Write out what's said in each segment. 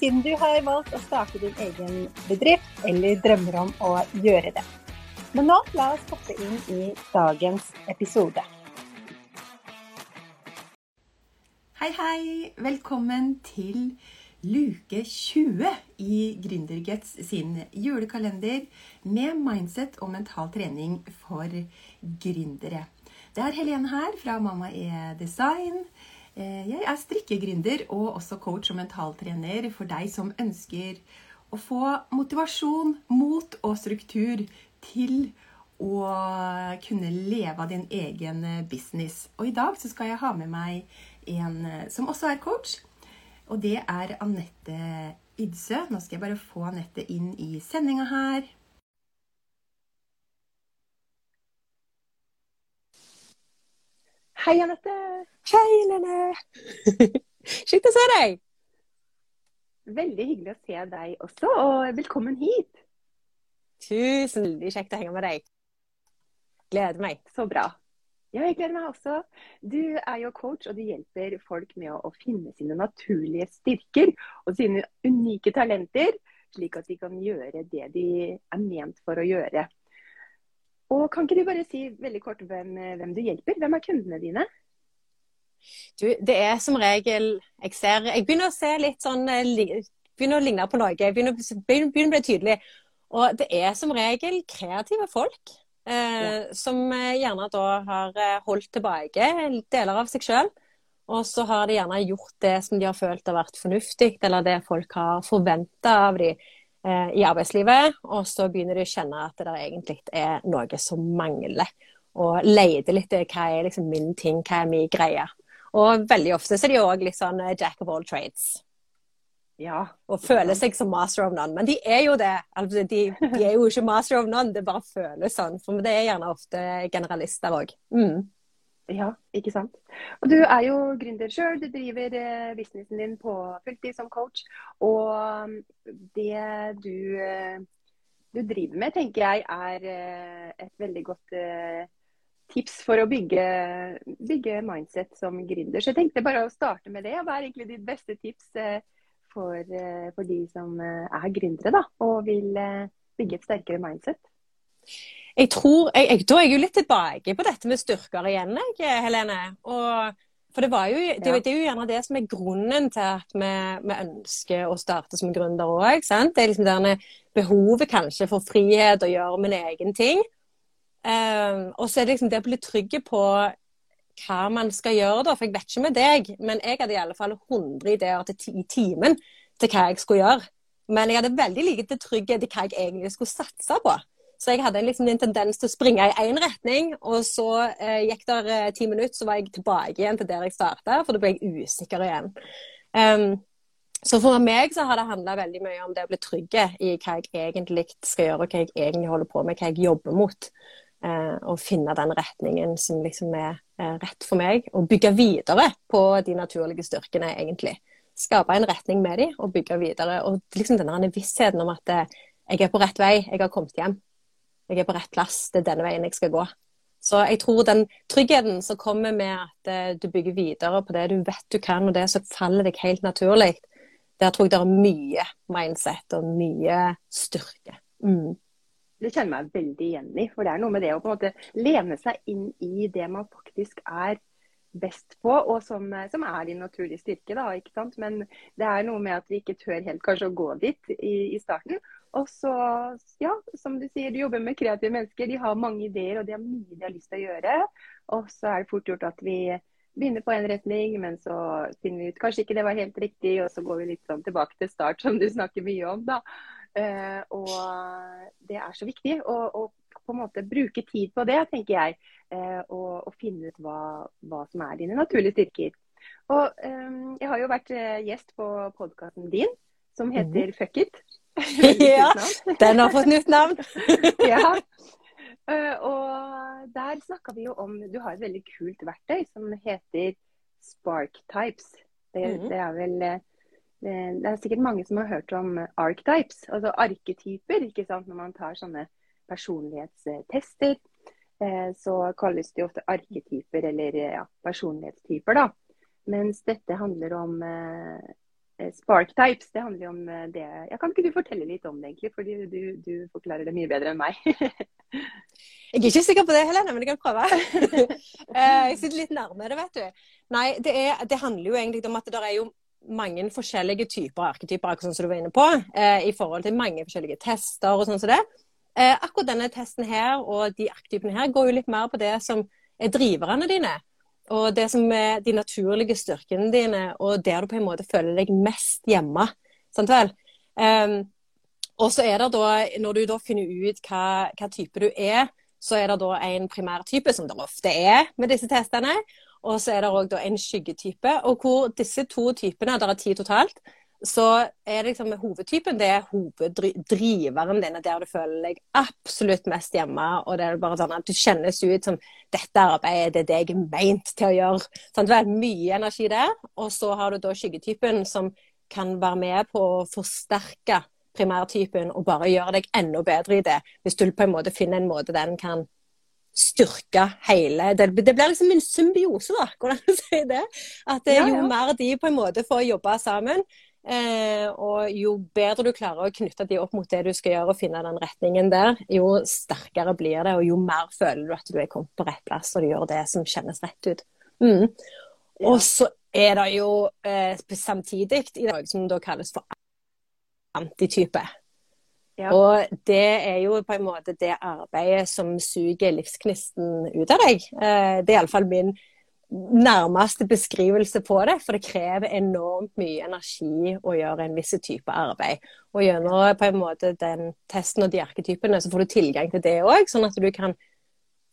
siden du har valgt å starte din egen bedrift eller drømmer om å gjøre det. Men nå, la oss hoppe inn i dagens episode. Hei, hei! Velkommen til luke 20 i Gründergets sin julekalender med mindset og mental trening for gründere. Det er Helene her fra Mamma E Design. Eh, jeg er strikkegründer og også coach og mentaltrener for deg som ønsker å få motivasjon, mot og struktur til å kunne leve av din egen business. Og i dag så skal jeg ha med meg en eh, som også er coach, og det er Anette Idsø. Nå skal jeg bare få Anette inn i sendinga her. Hei, Anette. Hei, Lene. Kjekt å se deg. Veldig hyggelig å se deg også, og velkommen hit. Tusen veldig kjekt å henge med deg. Gleder meg. Så bra. Ja, jeg gleder meg også. Du er jo coach, og du hjelper folk med å, finne sine naturlige styrker og sine unike talenter, slik at de kan gjøre det de er ment for å gjøre. Og Kan ikke du bare si veldig kort hvem, hvem du hjelper? Hvem er kundene dine? Du, det er som regel Jeg ser Jeg begynner å se litt sånn eh, Begynner å ligne på noe. Jeg begynner, begynner å bli tydelig. Og det er som regel kreative folk. Eh, ja. Som eh, gjerne da har eh, holdt tilbake deler av seg sjøl. Og så har de gjerne gjort det som de har følt har vært fornuftig, eller det folk har forventa av dem eh, i arbeidslivet, og så begynner de å kjenne at det egentlig er noe som mangler. Og leter litt hva er liksom min ting, hva er min greie. Og veldig ofte så er de òg litt sånn eh, jack of all trades. Ja. Og føler seg som master of none. Men de er jo det. Altså, de, de, er jo ikke master of none, det bare føles sånn. For det er gjerne ofte generalister òg. Mm. Ja, ikke sant. Og du er jo gründer sjøl. Du driver eh, businessen din på fulltid som coach. Og um, det du, eh, du driver med, tenker jeg er eh, et veldig godt tips for å bygge, bygge mindset som gründer. Så jeg tenkte bare å starte med det. Hva er egentlig ditt beste tips for, for de som er gründere da, og vil bygge et sterkere mindset? Jeg tror, jeg, jeg, Da er jeg jo litt tilbake på dette med styrker igjen, jeg, Helene. Og, for det, jo, det, ja. det, er jo gjerne det som er grunnen til at vi, vi ønsker å starte som gründer òg. Det er liksom denne behovet kanskje for frihet og gjøre min egen ting. Um, og så er det liksom det å bli trygg på hva man skal gjøre, da. For jeg vet ikke med deg, men jeg hadde i alle fall 100 ideer i timen til hva jeg skulle gjøre. Men jeg hadde veldig lite trygghet i hva jeg egentlig skulle satse på. Så jeg hadde liksom en tendens til å springe i én retning, og så eh, gikk det eh, ti minutter, så var jeg tilbake igjen til der jeg starta, for da ble jeg usikker igjen. Um, så for meg så har det handla veldig mye om det å bli trygge i hva jeg egentlig skal gjøre, og hva jeg egentlig holder på med, hva jeg jobber mot. Eh, og finne den retningen som liksom er uh, rett for meg, og bygge videre på de naturlige styrkene, egentlig. Skape en retning med dem og bygge videre. Og liksom denne vissheten om at uh, jeg er på rett vei, jeg har kommet hjem jeg er på rett plass, det er denne veien jeg skal gå. Så jeg tror den tryggheten som kommer med at uh, du bygger videre på det du vet du kan, og det som faller deg helt naturlig, der tror jeg det er mye mindset og mye styrke. Mm. Det kjenner meg veldig igjen i. For det er noe med det å på en måte lene seg inn i det man faktisk er best på, og som, som er din naturlige styrke. Da, ikke sant? Men det er noe med at vi ikke tør helt kanskje å gå dit i, i starten. Og så, ja, som du sier, du jobber med kreative mennesker. De har mange ideer og de har mye de har lyst til å gjøre. Og så er det fort gjort at vi begynner på en retning, men så finner vi ut kanskje ikke det var helt riktig, og så går vi litt sånn tilbake til start, som du snakker mye om. da. Uh, og det er så viktig å, å, på en måte bruke tid på det, tenker jeg. Uh, og, og, finne ut hva, hva, som er dine naturlige styrker. Og um, Jeg har jo vært gjest på podkasten din som heter Fuck it. ja, den har fått nytt navn. ja. Uh, og der snakka vi jo om Du har et veldig kult verktøy som heter Sparktypes. Det, mm. det, er vel det, det, er sikkert mange som har hørt om archetypes, altså arketyper. ikke sant, Når man tar sånne personlighetstester, uh, så kalles de ofte arketyper eller ja, personlighetstyper. da. Mens dette handler om Eh, spark types, det handler jo om eh, det ja, Kan ikke du fortelle litt om det, egentlig? Fordi du, du forklarer det mye bedre enn meg. jeg er ikke sikker på det, Helene, men jeg kan prøve. Eh, jeg sitter litt nærme det, vet du. Nei, det, er, det, handler jo egentlig om at det er jo mange forskjellige typer arketyper, akkurat sånn som du var inne på, i forhold til mange forskjellige tester og sånn som det. akkurat denne testen her og de arketypene her går jo litt mer på det som er driverne dine. Og det som er de naturlige styrkene dine, og der du på en måte føler deg mest hjemme. Sant vel? Um, og så er det da, når du da finner ut hva, hva type du er, så er det da en primærtype, som det ofte er med disse testene. Og så er det òg en skyggetype. Og hvor disse to typene, det er ti totalt, så er det liksom hovedtypen det er hoveddriveren din, der du føler deg absolutt mest hjemme. Og det er bare sånn at du kjennes ut som dette arbeidet det er det jeg er meint til å gjøre. Sånn, det er mye energi der. Og så har du da skyggetypen som kan være med på å forsterke primærtypen og bare gjøre deg enda bedre i det. Hvis du på en måte finner en måte den kan styrke hele Det, det blir liksom en symbiose, da, hvordan du sier det. At jo ja, ja. mer de på en måte får jobbe sammen, Eh, og jo bedre du klarer å knytte de opp mot det du skal gjøre og finne den retningen der, jo sterkere blir det, og jo mer føler du at du er kommet på rett plass og du gjør det som kjennes rett ut. Mm. Og så er det jo eh, samtidig i dag som da kalles for antitype. Ja. Og det er jo på en måte det arbeidet som suger livsgnisten ut av deg. Eh, det er iallfall min nærmeste beskrivelse på det. For det krever enormt mye energi å gjøre en viss type arbeid. Og gjennom på en måte den testen og de arketypene, så får du tilgang til det òg. Sånn at du kan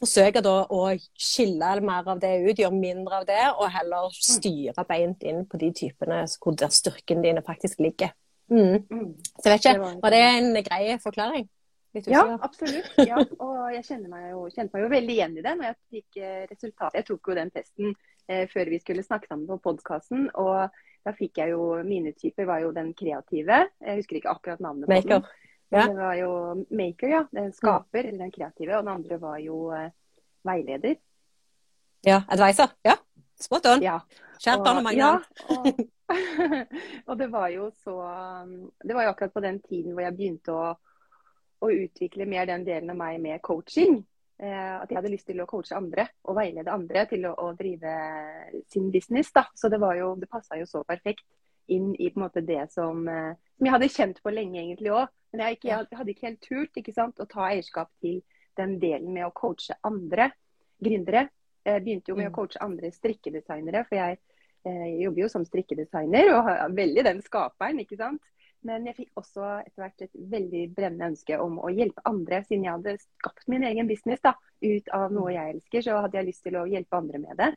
forsøke da å skille mer av det ut, gjøre mindre av det, og heller styre beint inn på de typene hvor der styrken dine faktisk ligger. Mm. mm. Så jeg vet ikke, var det en grei forklaring? Ja, absolutt. Ja. Og jeg kjenner meg jo, kjente meg jo veldig igjen i det når jeg fikk eh, resultatet. Jeg tok jo den testen eh, før vi skulle snakke sammen på podkasten. Og da fikk jeg jo Mine typer var jo den kreative. Jeg husker ikke akkurat navnet på Maker. den. Ja. Det var jo maker, ja. Den skaper, eller den kreative. Og den andre var jo eh, veileder. Ja. Advisor. Ja. Spot on. Ja. Skjerp deg nå, ja, og, og det var jo så Det var jo akkurat på den tiden hvor jeg begynte å å utvikle mer den delen av meg med coaching. Eh, at jeg hadde lyst til å coache andre og veilede andre til å, å drive sin business. Da. Så det, var jo, det passa jo så perfekt inn i på en måte det som, eh, som jeg hadde kjent på lenge egentlig òg. Men jeg, ikke, jeg, hadde ikke helt turt ikke sant, å ta eierskap til den delen med å coache andre gründere. Jeg begynte jo med å mm. coache andre strikkedesignere, for jeg jeg jobber jo som strikkedesigner og har veldig den skaperen. ikke sant? Men jeg fikk også etter hvert et veldig brennende ønske om å hjelpe andre. Siden jeg hadde skapt min egen business da, ut av noe jeg elsker, så hadde jeg lyst til å hjelpe andre med det.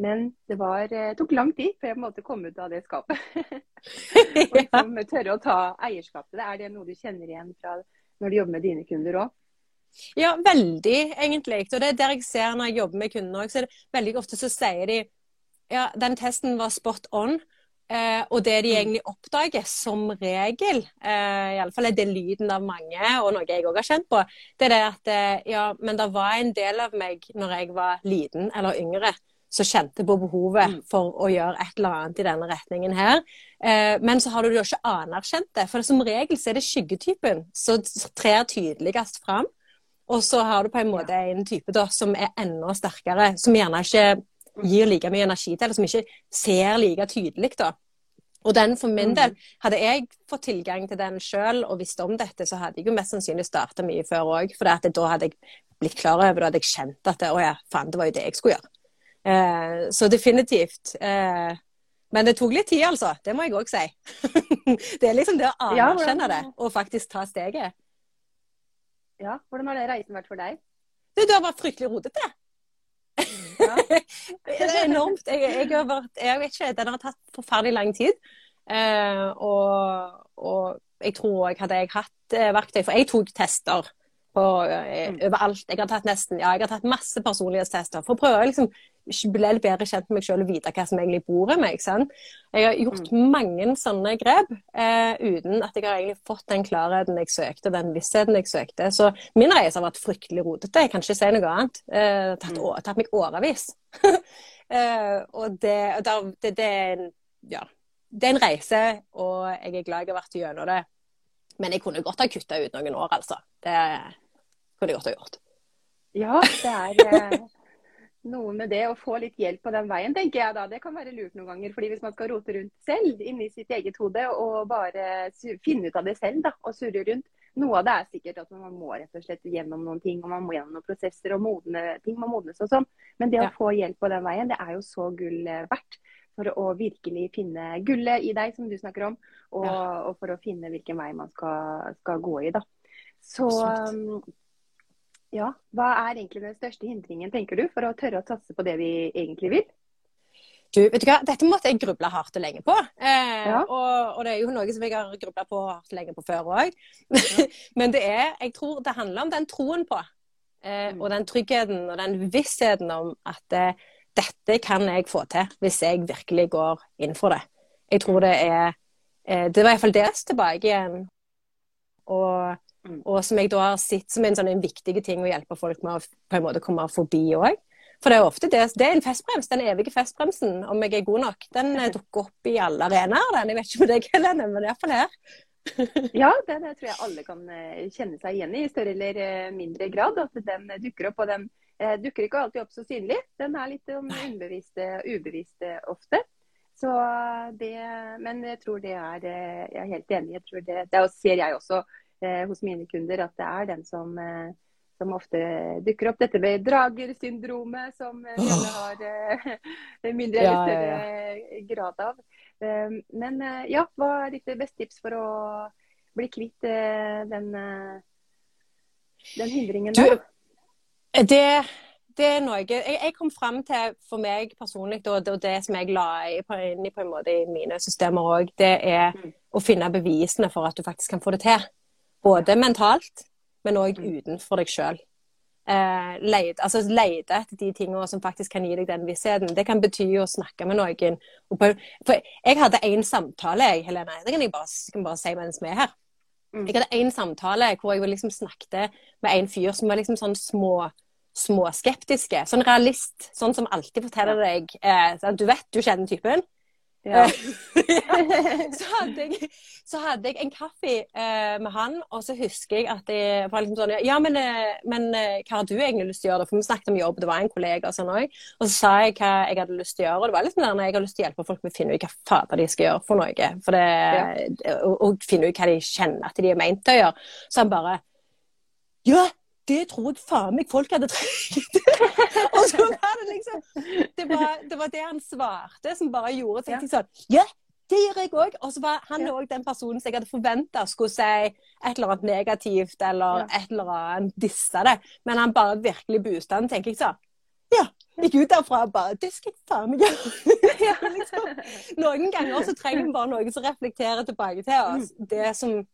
Men det var, eh, tok lang tid før jeg på en måte kom ut av det skapet. og liksom tørre å ta eierskap til det. Er det noe du kjenner igjen fra når du jobber med dine kunder òg? Ja, veldig, egentlig. Og det er der jeg ser når jeg jobber med kundene òg. Veldig ofte så sier de ja, den testen var spot on. Eh, og det de egentlig oppdager, som regel, eh, iallfall er det lyden av mange, og noe jeg òg har kjent på, det er det at eh, ja, men det var en del av meg når jeg var liten eller yngre, som kjente på behovet mm. for å gjøre et eller annet i denne retningen her. Eh, men så har du jo ikke anerkjent det. For som regel så er det skyggetypen som trer tydeligst fram. Og så har du på en måte en type da, som er enda sterkere, som gjerne ikke gir like mye energi til, eller som ikke ser like tydelig. da. Og den for min del, mm. hadde jeg fått tilgang til den sjøl og visst om dette, så hadde jeg jo mest sannsynlig starta mye før òg. For da hadde jeg blitt klar over det, hadde jeg kjent at å ja, faen, det var jo det jeg skulle gjøre. Eh, så definitivt. Eh, men det tok litt tid, altså. Det må jeg òg si. det er liksom det å anerkjenne det, og faktisk ta steget. Ja, hvordan har det reisen vært for deg? Det, det har vært fryktelig rotete. Det er enormt. Jeg, jeg, har vært, jeg vet ikke, Den har tatt forferdelig lang tid. Eh, og, og, jeg tror jeg hadde jeg hatt eh, verktøy, for jeg tok tester på, eh, Mm. overalt. Jeg har tatt nesten, ja, jeg har tatt masse personlighetstester for å prøve å liksom, bli litt bedre kjent med meg selv og vite hva som egentlig bor i meg. Sant? Jeg har gjort Mm. mange sånne grep eh, uten at jeg har egentlig fått den klarheten jeg søkte, den vissheten jeg søkte. Så min reise har vært fryktelig rotete. Jeg kan ikke si noe annet. Eh, tatt, Mm. å, tatt meg årevis. eh, og det, og det, det, ja, det er en reise, og jeg er glad jeg har vært gjennom det. Men jeg kunne godt ha kutta ut noen år, altså. Det kunne jeg godt ha gjort. Ja, det er eh, noe med det å få litt hjelp på den veien, tenker jeg da. Det kan være lurt noen ganger. fordi hvis man skal rote rundt selv, inni sitt eget hode, og bare finne ut av det selv da, og surre rundt. Noe av det er sikkert at man må rett og slett gjennom noen ting, og man må gjennom noen prosesser og modne ting må modnes og sånn. Men det Ja. å få hjelp på den veien, det er jo så gull eh, verdt. For å virkelig finne gullet i deg, som du snakker om, og, Ja. og for å finne hvilken vei man skal, skal gå i. da. Så Absolutt. Ja, hva er egentlig den største hindringen, tenker du, for å tørre å satse på det vi egentlig vil? Du, vet du hva? Dette måtte jeg gruble hardt og lenge på. Eh, Ja. og, og det er jo noe som jeg har grubla på hardt og lenge på før òg. Men det er, jeg tror det handler om den troen på. Eh, Mm. og den tryggheten og den vissheten om at eh, dette kan jeg få til hvis jeg virkelig går inn for det. Jeg tror det er eh, Det var iallfall deres tilbake igjen. Og. Og som jeg da har sett som en sånn en viktig ting å hjelpe folk med å på en måte komme forbi òg. For det er ofte det, det er en festbrems, den evige festbremsen, om jeg er god nok. Den eh, dukker opp i alle arenaer, den. Jeg vet ikke om deg, Helene, men iallfall her. Ja, det, tror jeg alle kan eh, kjenne seg igjen i, i større eller eh, mindre grad. At den dukker opp, og den dukker ikke alltid opp så synlig. Den er litt um, ubevisst, ofte. Så det, men jeg tror det er Jeg er helt enig. Jeg tror det, det ser jeg også hos mine kunder, at det er den som, eh, som ofte dukker opp. Dette med dragersyndromet, som eh, vi alle har eh, mindre eller større grad av. Eh, Men eh, ja, hva er ditt beste tips for å bli kvitt eh, den, eh, den hindringen Du, der? Det, det er noe jeg, jeg kom fram til for meg personlig, og det, og det som jeg la i, inn i, på en måte i mine systemer òg, det er Mm. å finne bevisene for at du faktisk kan få det til. Både mentalt, men òg Mm. utenfor deg sjøl. Eh, leide, altså etter de tingene som faktisk kan gi deg den vissheten. Det kan bety å snakke med noen. For jeg hadde én samtale, jeg, Helene. Det kan jeg bare, kan bare si mens vi er her. Mm. Jeg hadde én samtale hvor jeg liksom snakket med en fyr som var liksom sånn små småskeptiske. Sånn realist. Sånn som alltid forteller deg eh, Du vet du kjenner typen. Ja. så, hadde jeg, så hadde jeg en kaffe eh, med han, og så husker jeg at jeg var liksom sånn Ja, men, eh, men eh, hva har du egentlig lyst til å gjøre? For vi snakket om jobb, det var en kollega og sånn òg. Og så sa jeg hva jeg hadde lyst til å gjøre. Og det var liksom der når jeg har lyst til å hjelpe folk med å finne ut hva fader de skal gjøre for noe. For det, og, og finne ut hva de kjenner at de er meint til å gjøre. Så han bare Ja! Det tror jeg faen meg folk hadde trengt. og så var det liksom det var, det var det han svarte som bare gjorde ting ja. sånn Ja, det gjør jeg òg. Og så var han Ja. den personen som jeg hadde forventa skulle si et eller annet negativt eller Ja. et eller annet disse det. Men han bare virkelig boosta den, tenker jeg sånn. Ja. Gikk ut derfra og bare Det skal jeg faen meg gjøre. liksom. Noen ganger så trenger vi bare noen som reflekterer tilbake til oss. Det som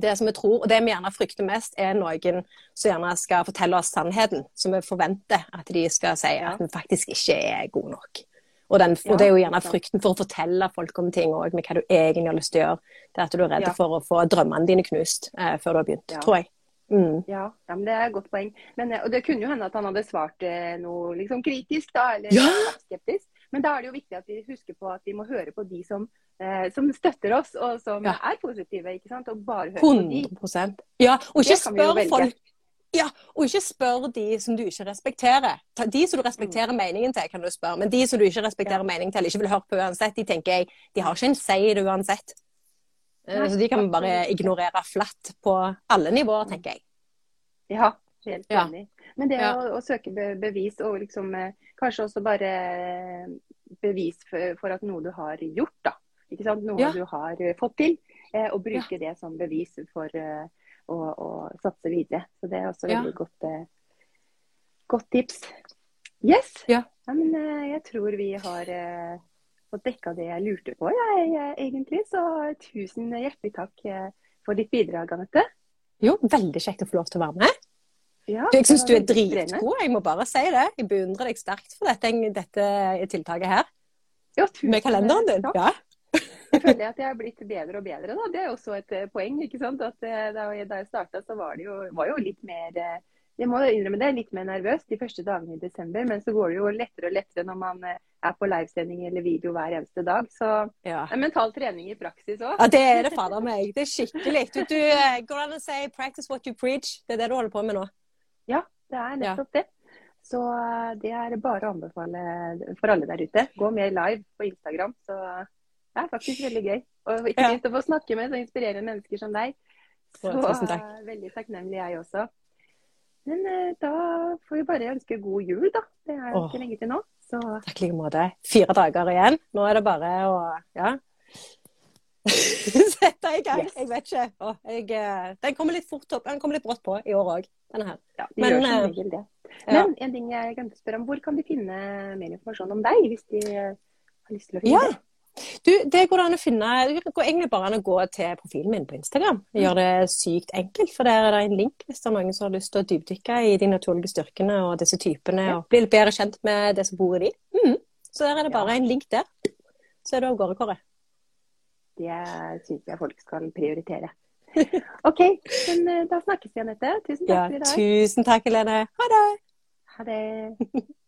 det som vi tror, og det vi gjerne frykter mest, er noen som gjerne skal fortelle oss sannheten. Som vi forventer at de skal si at vi faktisk ikke er gode nok. Og, den, og det er jo gjerne frykten for å fortelle folk om ting òg, med hva du egentlig har lyst til å gjøre. Det at du er redd for å få drømmene dine knust eh, før du har begynt, Ja. tror jeg. Mm. Ja, ja, men det er et godt poeng. Men, eh, og det kunne jo hende at han hadde svart eh, noe liksom kritisk, da, eller Ja. skeptisk. Men da er det jo viktig at vi husker på at vi må høre på de som, eh, som støtter oss, og som Ja. er positive. ikke sant? Og bare høre på de. 100 Ja, og ikke spør folk ja, og ikke spør de som du ikke respekterer. De som du respekterer meningen til, kan du spørre. Men de som du ikke respekterer Mm. Ja. meningen til, eller ikke vil høre på uansett, de tenker jeg, de har ikke en si i det uansett. Eh, Nei, Så de kan bare ignorere flatt på alle nivåer, tenker jeg. Ja, helt Ja. enig. Men det Ja. å, å søke be bevis, og liksom eh, kanskje også bare eh, bevis for, for at noe du har gjort, da. Ikke sant? Noe Ja. du har eh, fått til. Eh, og bruke det som bevis for eh, å, å satse videre. Så det er også Ja. veldig godt, godt tips. Yes. Ja. men jeg tror vi har fått dekka det jeg lurte på, jeg, egentlig. Så tusen hjertelig takk for ditt bidrag, Anette. Jo, veldig kjekt å få lov til å være med. Ja, jeg syns du er dritgod, jeg må bare si det. Jeg beundrer deg sterkt for dette, dette tiltaket her. Ja, tusen Med kalenderen din. takk. Ja. Jeg føler at jeg har blitt bedre og bedre. Da. Det er jo også et eh, poeng. ikke sant? At eh, Da jeg, starta, så var det jo, var jo litt mer eh, Jeg må innrømme det, litt mer nervøs de første dagene i desember. Men så går det jo lettere og lettere når man er på livesending eller video hver eneste dag. Så Ja. det er mental trening i praksis òg. ja, det er det fader meg. Det er skikkelig. Du, du går an å si 'practice what you preach'. Det er det du holder på med nå. Ja, det er nettopp det. Så det er bare å anbefale for alle der ute. Gå mer live på Instagram. Så det er faktisk veldig gøy. Og ikke Ja. minst å få snakke med så inspirerende mennesker som deg. Så tusen takk. eh, veldig takknemlig jeg også. Men eh, da får vi bare ønske god jul, da. Det er Åh. ikke lenge til nå. Så Takk i like måte. Fire dager igjen. Nå er det bare å ja. sette i gang. Yes. Jeg vet ikke. Å, jeg, eh, den kommer litt fort opp. Den kommer litt brått på i år òg, denne her. ja, de Men, gjør som eh, regel det. ja. Men en ting jeg glemte å spørre om, hvor kan de finne mer informasjon om deg, hvis de har lyst til å finne Ja. det? Du, det går an å finne Det går egentlig bare an å gå til profilen min på Instagram. Jeg gjør det sykt enkelt, for der er det en link hvis det er noen som har lyst til å dypdykke i de naturlige styrkene og disse typene, og bli litt bedre kjent med det som bor i de. Mm. Så der er det bare en link der. Så er du av gårde, Kåre. Det syns jeg folk skal prioritere. OK, men eh, da snakkes vi, Anette. Tusen takk Ja, for i dag. tusen takk, Helene. Ha det! Ha det.